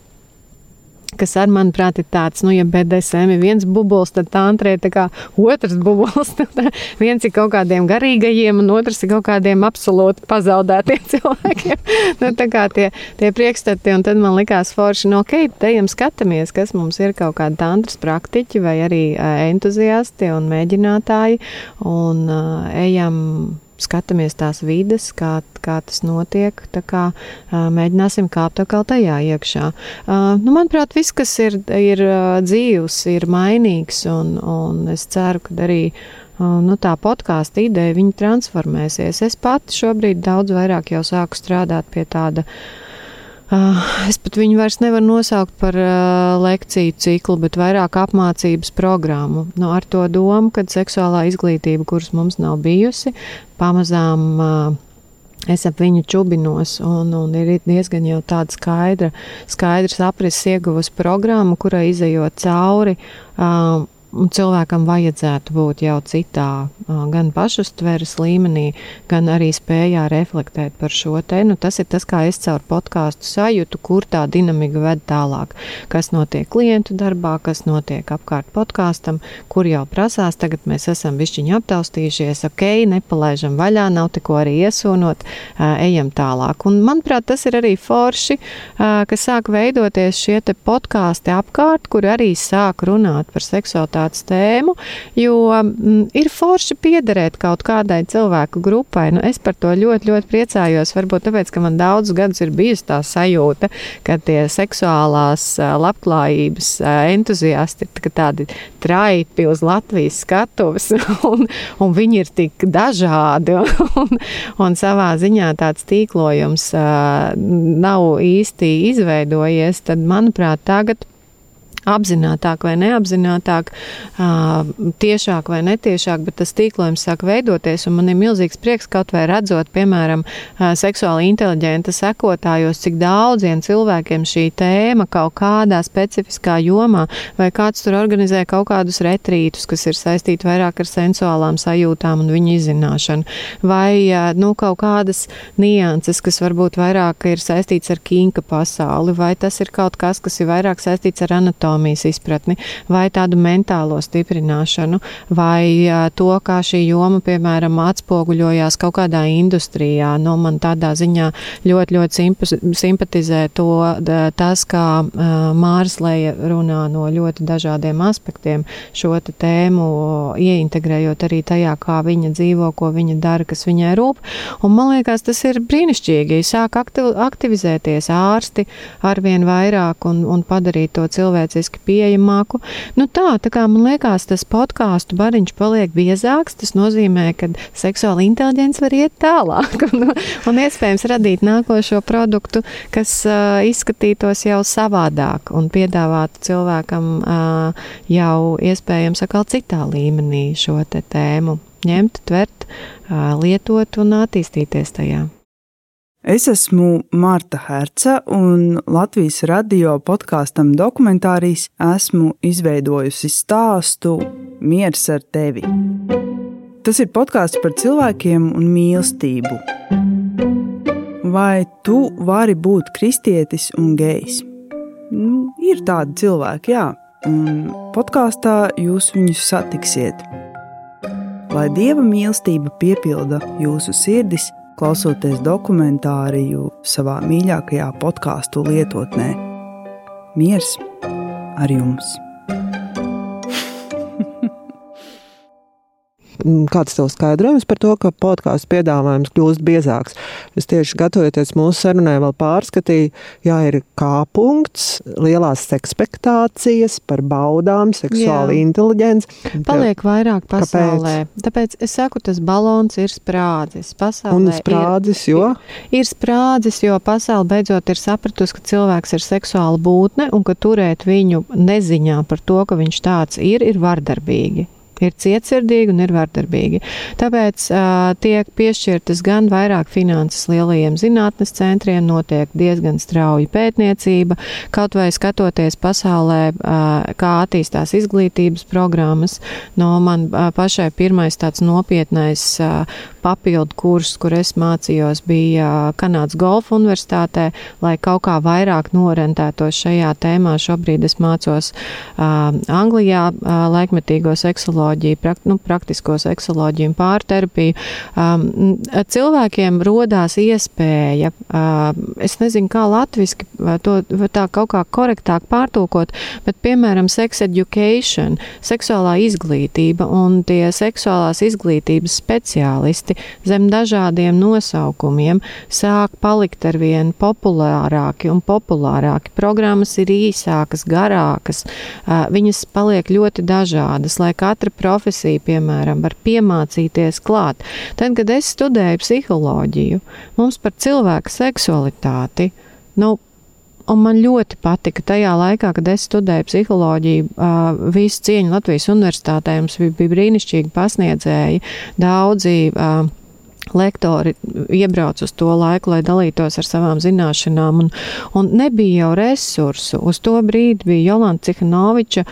kas ar manuprāt ir tāds, nu, ja BDSM ir viens bubulis, tad tantrē ir kā otrs bubulis. <laughs> viens ir kaut kādiem garīgajiem, un otrs ir kaut kādiem absolūti pazaudētiem <laughs> cilvēkiem. nu, tā kā tie, tie priekšstati, un tad man likās forši, nu, ok, ejam skatāmies, kas mums ir kaut kādi tantras praktiķi vai arī entuziasti un mēģinātāji, un uh, ejam skatāmies tās vides, kā, kā tas notiek. Kā, mēģināsim kāpt atkal tajā iekšā. Nu, manuprāt, viss, kas ir, ir dzīves, ir mainīgs, un, un es ceru, ka arī nu, tā podkāstu ideja transformēsies. Es pati šobrīd daudz vairāk jau sāku strādāt pie tāda es pat viņu vairs nevaru nosaukt par uh, lekciju ciklu, bet vairāk apmācības programmu. Nu, ar to domu, ka seksuālā izglītība, kuras mums nav bijusi, pamazām uh, Es ap viņu čubinos, un, un ir diezgan jau tāda skaidra, skaidrs aprises ieguvusi programma, kurai izējot cauri. Uh, cilvēkam vajadzētu būt jau citā, gan pašuztveres līmenī, gan arī spējā reflektēt par šo te. Nu, tas ir tas, kā es caur podkāstu sajūtu, kur tā dinamika ved tālāk. Kas notiek klientu darbā, kas notiek apkārt podkāstam, kur jau prasās, tagad mēs esam višķiņi aptaustījušies, ok, nepalaižam vaļā, nav te ko arī iesūnot, ejam tālāk. Un, manuprāt, tas ir arī forši, ka sāk veidoties šie podkāsti apkārt, kur arī sāk runāt par seksualitāti aktualitātes tēmu, jo m, mm, ir forši piederēt kaut kādai cilvēku grupai. Nu, es par to ļoti, ļoti priecājos. Varbūt tāpēc, ka man daudzus gadus ir bijusi tā sajūta, ka tie seksuālās labklājības entuziasti ir tādi traipi uz Latvijas skatuves, <laughs> un, un viņi ir tik dažādi, <laughs> un, un savā ziņā tāds tīklojums nav īsti izveidojies, tad, manuprāt, tagad apzinātāk vai neapzinātāk, tiešāk vai netiešāk, bet tas tīklojums sāk veidoties. Man ir milzīgs prieks kaut vai redzot, piemēram, seksuāli inteliģenta sekotājos, cik daudziem cilvēkiem šī tēma kaut kādā specifiskā jomā, vai kāds tur organizē kaut kādus retrītus, kas ir saistīti vairāk ar sensuālām sajūtām un viņu izzināšanu, vai nu, kaut kādas nianses, kas varbūt vairāk ir saistīts ar kinka pasauli, vai tas ir kaut kas, kas ir vairāk saistīts ar anatomiju anatomijas izpratni, vai tādu mentālo stiprināšanu, vai to, kā šī joma, piemēram, atspoguļojās kaut kādā industrijā. Nu, man tādā ziņā ļoti, ļoti simpatizē to, tas, kā Mārs Leja runā no ļoti dažādiem aspektiem šo tēmu, ieintegrējot arī tajā, kā viņa dzīvo, ko viņa dara, kas viņai rūp. Un man liekas, tas ir brīnišķīgi. Sāk aktivizēties ārsti arvien vairāk un, un padarīt to cilvēciski pieejamāku. Nu tā, tā kā man liekas, tas podkāstu bariņš paliek biezāks, tas nozīmē, ka seksuāla inteliģence var iet tālāk <laughs> un, un iespējams radīt nākošo produktu, kas uh, izskatītos jau savādāk un piedāvātu cilvēkam uh, jau iespējams atkal citā līmenī šo tēmu ņemt, tvert, lietot un attīstīties tajā. Es esmu Marta Herca, un Latvijas radio podkāstam dokumentārijas esmu izveidojusi stāstu Miers ar tevi. Tas ir podkāsts par cilvēkiem un mīlestību. Vai tu vari būt kristietis un gejs? Nu, ir tādi cilvēki, jā, un podkāstā jūs viņus satiksiet lai dieva mīlestība piepilda jūsu sirdis, klausoties dokumentāriju savā mīļākajā podkāstu lietotnē. Miers ar jums! Kāds tev skaidrojums par to, ka podkāstu piedāvājums kļūst biezāks? Es tieši gatavojoties mūsu sarunai, vēl pārskatīju, jā, ir kā punkts, lielās ekspektācijas par baudām, seksuāli inteliģents. Paliek vairāk pasaulē. Kāpēc? Tāpēc es saku, tas balons ir sprādzis. Pasaulē Un sprādzis, ir, jo? Ir, ir sprādzis, jo pasaule beidzot ir sapratusi, ka cilvēks ir seksuāla būtne un ka turēt viņu neziņā par to, ka viņš tāds ir, ir vardarbīgi ir cietsirdīgi un ir vardarbīgi. Tāpēc uh, tiek piešķirtas gan vairāk finanses lielajiem zinātnes centriem, notiek diezgan strauja pētniecība, kaut vai skatoties pasaulē, uh, kā attīstās izglītības programmas. No man uh, pašai pirmais tāds nopietnais uh, papildu kurs, kur es mācījos, bija Kanādas Golfa universitātē, lai kaut kā vairāk norentētos šajā tēmā. Šobrīd es mācos uh, Anglijā uh, laikmetīgo seksoloģiju, prakt, nu, praktisko seksoloģiju un pārterapiju. Um, cilvēkiem rodās iespēja, uh, es nezinu, kā latviski to tā kaut kā korektāk pārtulkot, bet, piemēram, sex education, seksuālā izglītība un tie seksuālās izglītības speciālisti projekti zem dažādiem nosaukumiem sāk palikt ar vien populārāki un populārāki. Programmas ir īsākas, garākas, viņas paliek ļoti dažādas, lai katra profesija, piemēram, var piemācīties klāt. Tad, kad es studēju psiholoģiju, mums par cilvēku seksualitāti, nu, Un man ļoti patika tajā laikā, kad es studēju psiholoģiju, uh, visu cieņu Latvijas universitātē. Mums bija, brīnišķīgi pasniedzēji, daudzi. Uh, lektori iebrauc uz to laiku, lai dalītos ar savām zināšanām, un, un nebija jau resursu. Uz to brīdi bija Jolanta Cihanoviča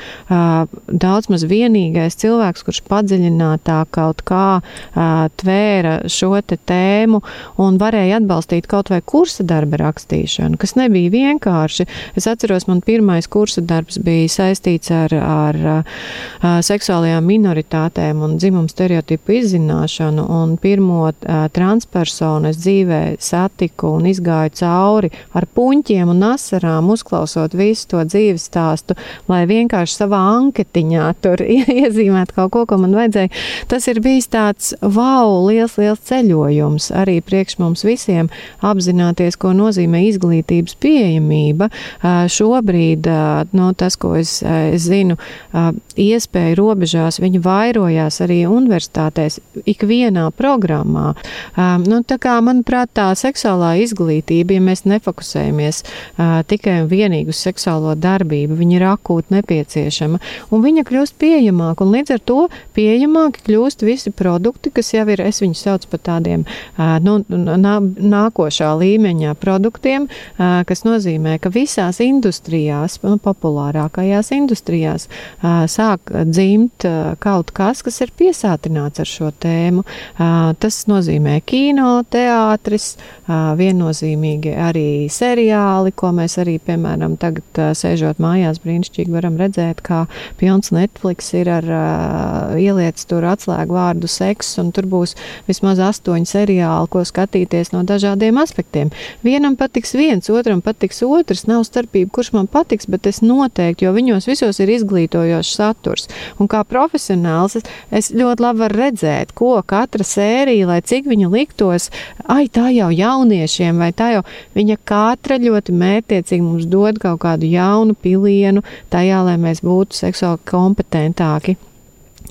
daudz maz vienīgais cilvēks, kurš padziļinātā kaut kā tvēra šo te tēmu un varēja atbalstīt kaut vai kursa darba rakstīšanu, kas nebija vienkārši. Es atceros, man pirmais kursa darbs bija saistīts ar, ar, ar seksuālajām minoritātēm un dzimumu stereotipu izzināšanu, un pirmo transpersonas dzīvē satiku un izgāju cauri ar puņķiem un asarām, uzklausot visu to dzīves stāstu, lai vienkārši savā anketiņā tur <laughs> iezīmētu kaut ko, ko man vajadzēja. Tas ir bijis tāds wow, liels, liels ceļojums arī priekš mums visiem apzināties, ko nozīmē izglītības pieejamība. Šobrīd, no tas, ko es, es zinu, iespēju robežās, viņi vairojās arī universitātēs ikvienā programmā. Um, nu, tā kā, manuprāt, tā seksuālā izglītība, ja mēs nefokusējamies uh, tikai un vienīgi uz seksuālo darbību, viņa ir akūti nepieciešama, un viņa kļūst pieejamāka, un līdz ar to pieejamāki kļūst visi produkti, kas jau ir, es viņus saucu par tādiem uh, nu, nā, nākošā līmeņa produktiem, uh, kas nozīmē, ka visās industrijās, nu, populārākajās industrijās, uh, sāk dzimt uh, kaut kas, kas ir piesātināts ar šo tēmu. Uh, tas nozīmē, nozīmē kino, teātris, viennozīmīgi arī seriāli, ko mēs arī, piemēram, tagad sēžot mājās brīnišķīgi varam redzēt, kā pilns Netflix ir ar ieliec tur atslēgu vārdu seks, un tur būs vismaz astoņi seriāli, ko skatīties no dažādiem aspektiem. Vienam patiks viens, otram patiks otrs, nav starpība, kurš man patiks, bet es noteikti, jo viņos visos ir izglītojošs saturs. Un kā profesionāls es, es ļoti labi varu redzēt, ko katra sērija, lai cik viņa liktos, ai, tā jau jauniešiem, vai tā jau viņa katra ļoti mērķiecīgi mums dod kaut kādu jaunu pilienu tajā, lai mēs būtu seksuāli kompetentāki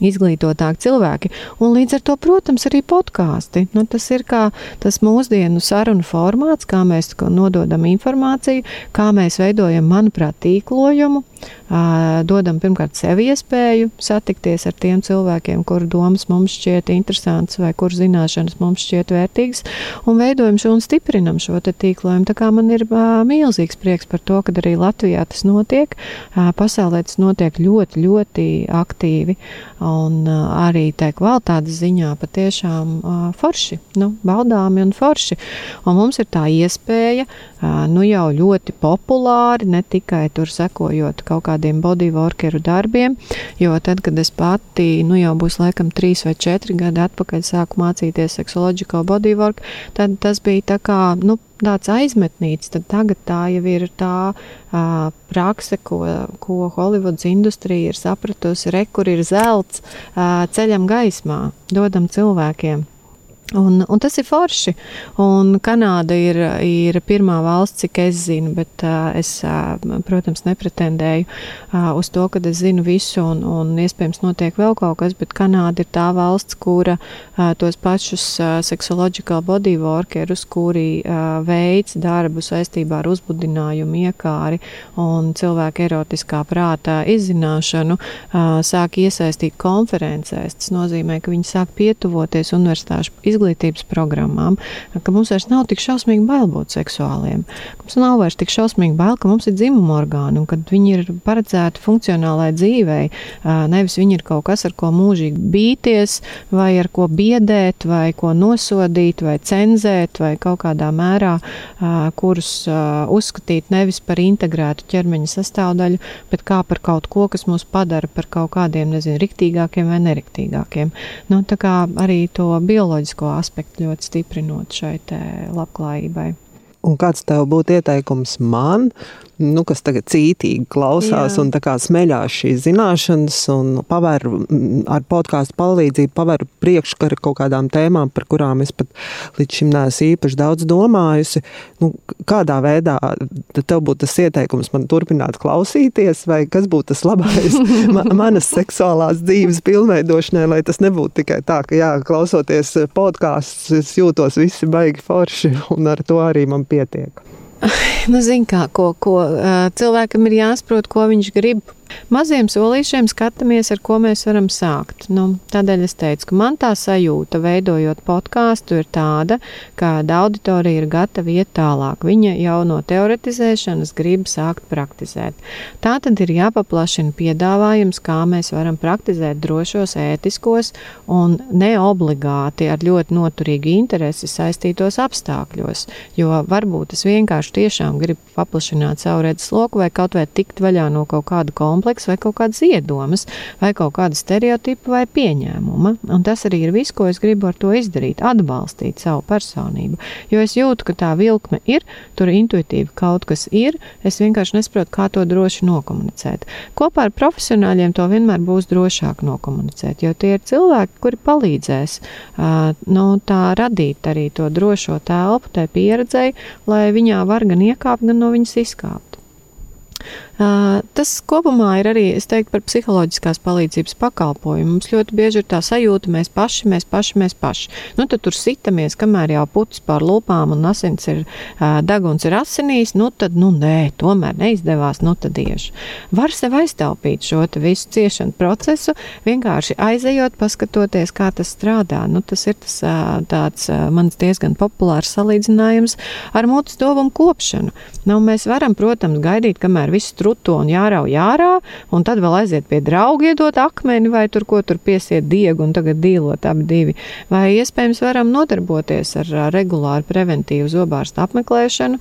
izglītotāki cilvēki. Un līdz ar to, protams, arī podkāsti. Nu, tas ir kā tas mūsdienu sarunu formāts, kā mēs nododam informāciju, kā mēs veidojam, manuprāt, tīklojumu dodam pirmkārt sev iespēju satikties ar tiem cilvēkiem, kuru domas mums šķiet interesantas vai kur zināšanas mums šķiet vērtīgas, un veidojam šo un stiprinam šo tīklojumu. Tā kā man ir milzīgs prieks par to, ka arī Latvijā tas notiek. Pasaulē tas notiek ļoti, ļoti aktīvi, un arī tā kvalitātes ziņā patiešām forši, nu, baudāmi un forši. Un mums ir tā iespēja, nu jau ļoti populāri, ne tikai tur sekojot kaut kādiem bodyworkeru darbiem, jo tad, kad es pati, nu jau būs laikam trīs vai četri gadi atpakaļ sāku mācīties seksoloģisko bodywork, tad tas bija tā kā, nu, tāds aizmetnīts, tad tagad tā jau ir tā uh, prakse, ko, ko Holivudas industrija ir sapratusi, re, kur ir zelts, uh, ceļam gaismā, dodam cilvēkiem. Un, un tas ir forši. Un Kanāda ir, ir pirmā valsts, cik es zinu, bet uh, es, uh, protams, nepretendēju uh, uz to, ka es zinu visu, un, un iespējams notiek vēl kaut kas, bet Kanāda ir tā valsts, kura uh, tos pašus uh, seksoloģiskā bodyworkerus, kuri uh, veids darbu saistībā ar uzbudinājumu, iekāri un cilvēku erotiskā prātā izzināšanu, uh, sāk iesaistīt konferencēs. Tas nozīmē, ka viņi sāk pietuvoties universitāšu izglītībai izglītības programmām, ka mums vairs nav tik šausmīgi bail būt seksuāliem. Mums nav vairs tik šausmīgi bail, ka mums ir dzimuma orgāni un ka viņi ir paredzēti funkcionālai dzīvei. Nevis viņi ir kaut kas, ar ko mūžīgi bīties, vai ar ko biedēt, vai ko nosodīt, vai cenzēt, vai kaut kādā mērā, kurus uzskatīt nevis par integrētu ķermeņa sastāvdaļu, bet kā par kaut ko, kas mūs padara par kaut kādiem, nezinu, riktīgākiem vai neriktīgākiem. Nu, tā kā arī to bioloģisko šo aspektu ļoti stiprinot šai labklājībai. Un kāds tev būtu ieteikums man, nu, kas tagad cītīgi klausās Jā. un smeļās šīs zināšanas, un paver ar podkāstu palīdzību, paver priekškaru kaut kādām tēmām, par kurām es pat līdz šim neesmu īpaši daudz domājusi. Nu, kādā veidā tev būtu tas ieteikums man turpināt klausīties, vai kas būtu tas labais <laughs> manas seksuālās dzīves pilnveidošanai, lai tas nebūtu tikai tā, ka jā, klausoties podkāstus, es jūtos visi baigi forši, un ar to arī man pietiek. Nu, zin kā, ko, ko cilvēkam ir jāsaprot, ko viņš grib Maziem solīšiem skatāmies, ar ko mēs varam sākt. Nu, tādēļ es teicu, ka man tā sajūta, veidojot podkāstu, ir tāda, ka auditorija ir gatava iet tālāk. Viņa jau no teoretizēšanas grib sākt praktizēt. Tā tad ir jāpaplašina piedāvājums, kā mēs varam praktizēt drošos, ētiskos un neobligāti ar ļoti noturīgu interesi saistītos apstākļos. Jo varbūt es vienkārši tiešām gribu paplašināt savu redzesloku vai kaut vai tikt vaļā no kaut kāda kompleksa komplekss vai kaut kādas iedomas, vai kaut kāda stereotipa vai pieņēmuma. Un tas arī ir viss, ko es gribu ar to izdarīt, atbalstīt savu personību. Jo es jūtu, ka tā vilkme ir, tur intuitīvi kaut kas ir, es vienkārši nesaprotu, kā to droši nokomunicēt. Kopā ar profesionāļiem to vienmēr būs drošāk nokomunicēt, jo tie ir cilvēki, kuri palīdzēs uh, nu, tā radīt arī to drošo telpu, tai pieredzei, lai viņā var gan iekāpt, gan no viņas izkāpt. Tas kopumā ir arī, es teiktu, par psiholoģiskās palīdzības pakalpojumu. Mums ļoti bieži ir tā sajūta, mēs paši, mēs paši, mēs paši. Nu, tad tur sitamies, kamēr jau putas pār lūpām un asins ir, deguns ir asinīs, nu tad, nu nē, tomēr neizdevās, nu tad iešu. Var sev aiztaupīt šo visu ciešanu procesu, vienkārši aizejot, paskatoties, kā tas strādā. Nu, tas ir tas tāds mans diezgan populārs salīdzinājums ar mutes dobumu kopšanu. Nu, mēs varam, protams, gaidīt, kamēr viss tur struto un jārauj ārā, un tad vēl aiziet pie drauga, iedot akmeni vai tur ko tur piesiet diegu un tagad dīlot abi divi. Vai iespējams varam nodarboties ar regulāru preventīvu zobārstu apmeklēšanu,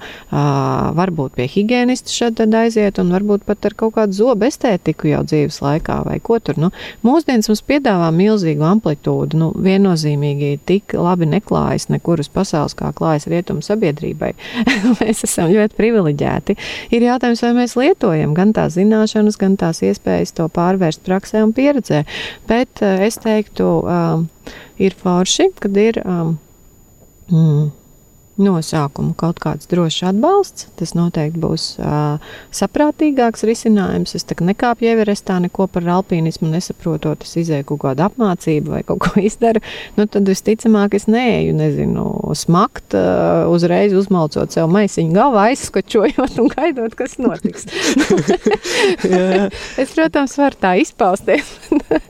varbūt pie higienista šad tad aiziet un varbūt pat ar kaut kādu zobu estētiku jau dzīves laikā vai ko tur. Nu, mūsdienas mums piedāvā milzīgu amplitūdu, nu, viennozīmīgi tik labi neklājas nekur uz pasaules, kā klājas rietumu sabiedrībai. <laughs> Mēs esam ļoti privileģēti. Ir jautājums, vai mēs lietojam gan tās zināšanas, gan tās iespējas to pārvērst praksē un pieredzē. Bet uh, es teiktu, um, ir forši, kad ir. Um, mm, nosaukumu kaut kāds drošs atbalsts. Tas noteikti būs uh, saprātīgāks risinājums. Es nekāpju Everestā, neko par alpīnismu nesaprotot, es izēju kaut kādu apmācību vai kaut ko izdaru. Nu, tad visticamāk es neeju, nezinu, smakt, uh, uzreiz uzmalcot sev maisiņu galvā, aizskočojot un gaidot, kas notiks. <laughs> <laughs> es, protams, varu tā izpausties,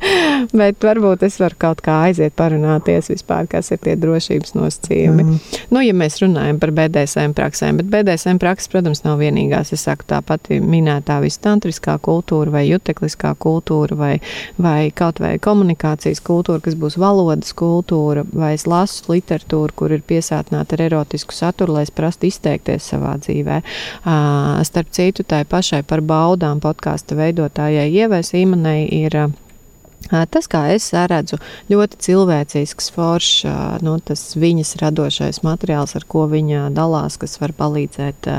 <laughs> bet varbūt es varu kaut kā aiziet parunāties vispār, kas ir tie drošības nosacījumi. Mm. Nu, ja mēs mēs runājam par BDSM praksēm, bet BDSM prakses, protams, nav vienīgās. Es saku, tā pati minētā vistantriskā kultūra vai jutekliskā kultūra vai, vai kaut vai komunikācijas kultūra, kas būs valodas kultūra, vai es lasu literatūru, kur ir piesātināta ar erotisku saturu, lai es prastu izteikties savā dzīvē. Uh, starp citu, tai pašai par baudām podkāstu veidotājai Ievai Sīmanai ir Tas, kā es redzu, ļoti cilvēcisks, foršs, nu, tas viņas radošais materiāls, ar ko viņa dalās, kas var palīdzēt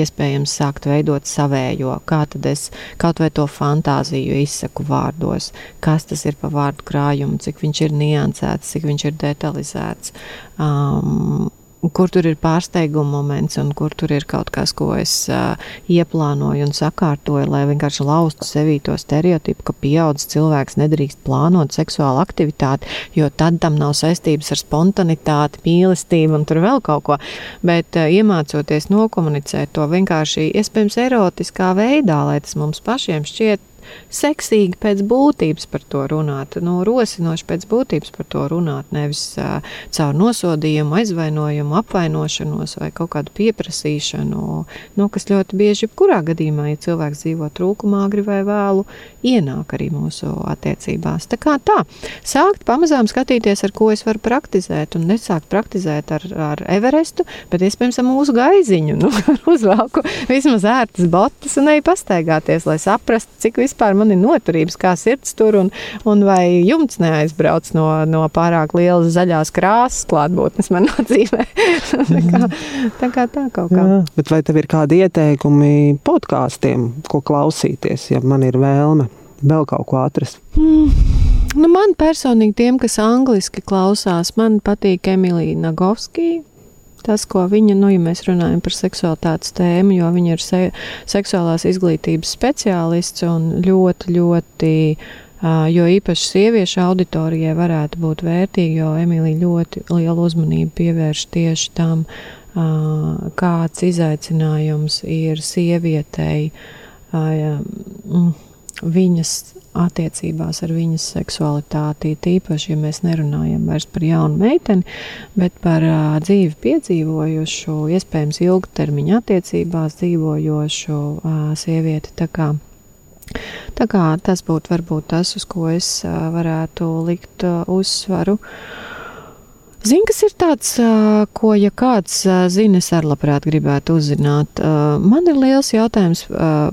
iespējams sākt veidot savējo. Kā tad es kaut vai to fantāziju izsaku vārdos, kas tas ir pa vārdu krājumu, cik viņš ir niansēts, cik viņš ir detalizēts. Um, kur tur ir pārsteiguma moments un kur tur ir kaut kas, ko es uh, ieplānoju un sakārtoju, lai vienkārši laustu sevī to stereotipu, ka pieaudzis cilvēks nedrīkst plānot seksuālu aktivitāti, jo tad tam nav saistības ar spontanitāti, mīlestību un tur vēl kaut ko. Bet uh, iemācoties nokomunicēt to vienkārši iespējams erotiskā veidā, lai tas mums pašiem šķiet seksīgi pēc būtības par to runāt, nu, rosinoši pēc būtības par to runāt, nevis uh, caur nosodījumu, aizvainojumu, apvainošanos vai kaut kādu pieprasīšanu, nu, kas ļoti bieži, jebkurā gadījumā, ja cilvēks dzīvo trūkumā, agri vai vēlu, ienāk arī mūsu attiecībās. Tā kā tā, sākt pamazām skatīties, ar ko es varu praktizēt, un nesākt praktizēt ar, ar Everestu, bet iespējams ar mūsu gaiziņu, <laughs> nu, uzvelku vismaz ērtas botas un eju pastaigāties, lai saprastu, cik vispār vispār man ir noturības, kā sirds tur, un, un vai jumts neaizbrauc no, no pārāk lielas zaļās krāsas klātbūtnes manā <laughs> dzīvē. tā, kā, tā kā tā kaut kā. Jā, bet vai tev ir kādi ieteikumi podkāstiem, ko klausīties, ja man ir vēlme vēl kaut ko atrast? Mm. Nu, man personīgi, tiem, kas angliski klausās, man patīk Emīlija Nagovskija tas, ko viņa, nu, ja mēs runājam par seksualitātes tēmu, jo viņa ir se seksuālās izglītības speciālists un ļoti, ļoti. Jo īpaši sieviešu auditorijai varētu būt vērtīgi, jo Emīlija ļoti lielu uzmanību pievērš tieši tam, kāds izaicinājums ir sievietei. Uh, viņas attiecībās ar viņas seksualitāti, tīpaši, ja mēs nerunājam vairs par jaunu meiteni, bet par uh, dzīvi piedzīvojušu, iespējams, ilgtermiņa attiecībās dzīvojošu uh, sievieti. Tā kā, tā kā tas būtu varbūt tas, uz ko es uh, varētu likt uh, uzsvaru. Uh, Zini, kas ir tāds, ko, ja kāds zina, es arī labprāt gribētu uzzināt. Man ir liels jautājums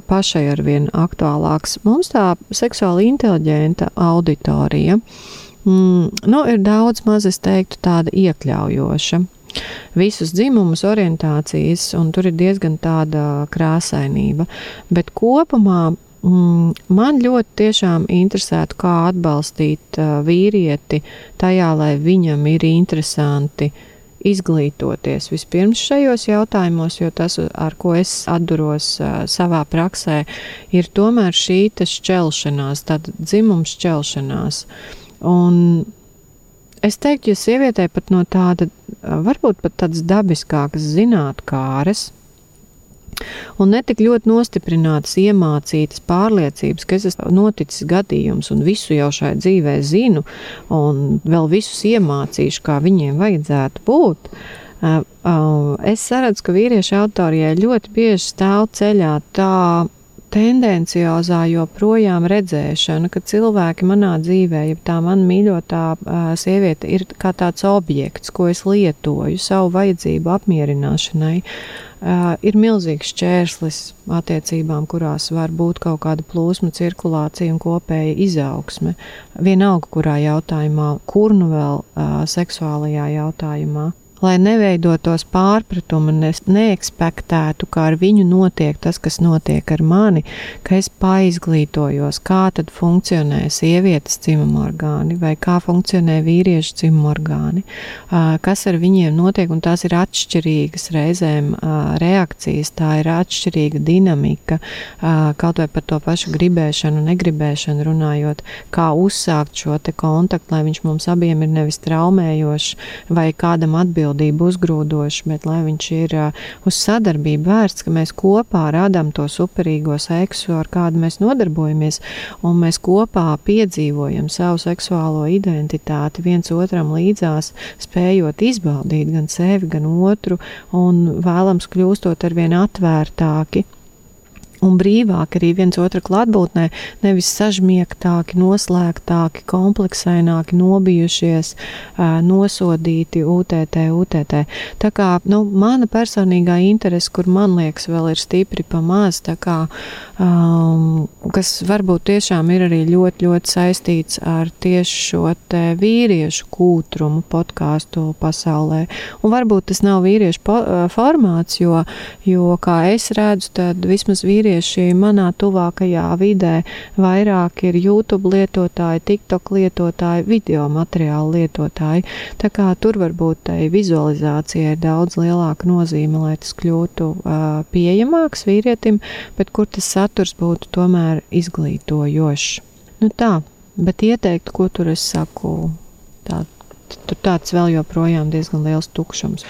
pašai ar vien aktuālāks. Mums tā seksuāli inteliģenta auditorija mm, nu, ir daudz maz, es teiktu, tāda iekļaujoša. Visus dzimumus, orientācijas, un tur ir diezgan tāda krāsainība. Bet kopumā man ļoti tiešām interesētu, kā atbalstīt uh, vīrieti tajā, lai viņam ir interesanti izglītoties vispirms šajos jautājumos, jo tas, ar ko es atduros uh, savā praksē, ir tomēr šī šķelšanās, tāda dzimuma šķelšanās. Un es teiktu, ja sievietē pat no tāda, varbūt pat tādas dabiskākas zinātkāres, Un netik ļoti nostiprinātas, iemācītas pārliecības, ka es esmu noticis gadījums un visu jau šai dzīvē zinu, un vēl visus iemācīšu, kā viņiem vajadzētu būt. Es saredzu, ka vīriešu autorijai ļoti bieži stāv ceļā tā tendenciozā joprojām redzēšana, ka cilvēki manā dzīvē, ja tā man mīļotā uh, sieviete ir kā tāds objekts, ko es lietoju savu vajadzību apmierināšanai, uh, ir milzīgs čērslis attiecībām, kurās var būt kaut kāda plūsma, cirkulācija un kopēja izaugsme. Vienalga, kurā jautājumā, kur nu vēl uh, seksuālajā jautājumā lai neveidotos pārpratumi, ne, neekspektētu, kā ar viņu notiek tas, kas notiek ar mani, ka es paizglītojos, kā tad funkcionē sievietes dzimuma orgāni vai kā funkcionē vīriešu dzimuma orgāni, kas ar viņiem notiek, un tās ir atšķirīgas reizēm reakcijas, tā ir atšķirīga dinamika, kaut vai par to pašu gribēšanu, negribēšanu runājot, kā uzsākt šo kontaktu, lai viņš mums abiem ir nevis traumējošs vai kādam atbildīgs, atbildību uzgrūdošs, bet lai viņš ir uz sadarbību vērsts, ka mēs kopā radām to superīgo seksu, ar kādu mēs nodarbojamies, un mēs kopā piedzīvojam savu seksuālo identitāti. Viens otram līdzās, spējot izbaudīt gan sevi, gan otru, un vēlams kļūstot ar vien atvērtāki un brīvāk arī viens otra klātbūtnē, nevis sažmiegtāki, noslēgtāki, kompleksaināki, nobijušies, nosodīti UTT, UTT. Tā kā, nu, mana personīgā interese, kur man liekas vēl ir stipri pamaz, tā kā, um, kas varbūt tiešām ir arī ļoti, ļoti saistīts ar tieši šo vīriešu kūtrumu podkāstu pasaulē. Un varbūt tas nav vīriešu formāts, jo, jo, kā es redzu, tad vismaz vīrieši vīrieši manā tuvākajā vidē vairāk ir YouTube lietotāji, TikTok lietotāji, video materiālu lietotāji. Tā kā tur varbūt tai vizualizācijai ir daudz lielāka nozīme, lai tas kļūtu uh, pieejamāks vīrietim, bet kur tas saturs būtu tomēr izglītojošs. Nu tā, bet ieteikt, ko tur es saku, tā, tur tāds vēl joprojām diezgan liels tukšums.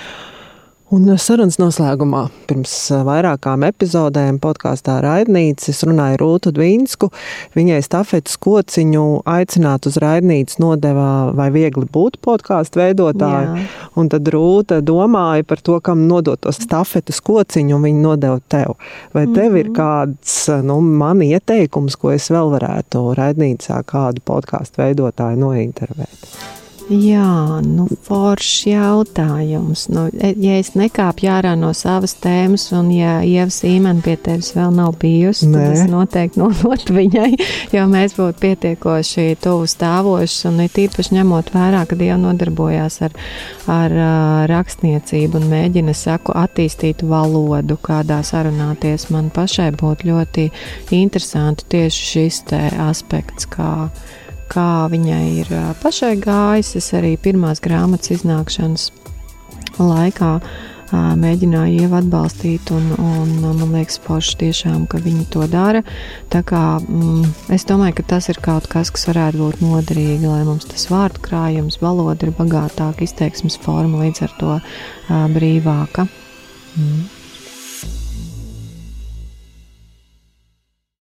Un sarunas noslēgumā, pirms vairākām epizodēm podkāstā Raidnīca, es runāju Rūtu Dvīnsku. Viņai stafetes kociņu aicināt uz Raidnīcu nodevā, vai viegli būt podkāstu veidotāju. Jā. Un tad Rūta domāja par to, kam nodot to stafetes kociņu, un viņa nodeva tev. Vai tev mm -hmm. ir mhm. kāds, nu, man ieteikums, ko es vēl varētu Raidnīcā kādu podkāstu veidotāju nointervēt? Jā, nu, foršs jautājums. Nu, e, ja es nekāpju ārā no savas tēmas, un ja Ieva Sīmena pie tevis vēl nav bijusi, Nē. tad es noteikti <laughs> nodotu viņai, jo mēs būtu pietiekoši tuvu stāvoši, un it īpaši ņemot vērā, ka Dieva nodarbojās ar, ar rakstniecību un mēģina, saku, attīstīt valodu, kādā sarunāties. Man pašai būtu ļoti interesanti tieši šis te aspekts, kā kā viņai ir pašai gājis. Es arī pirmās grāmatas iznākšanas laikā mēģināju ievu atbalstīt, un, un man liekas, forši tiešām, ka viņi to dara. Tā kā mm, es domāju, ka tas ir kaut kas, kas varētu būt noderīgi, lai mums tas vārdu krājums, valoda ir bagātāka, izteiksmes forma līdz ar to brīvāka. Mm.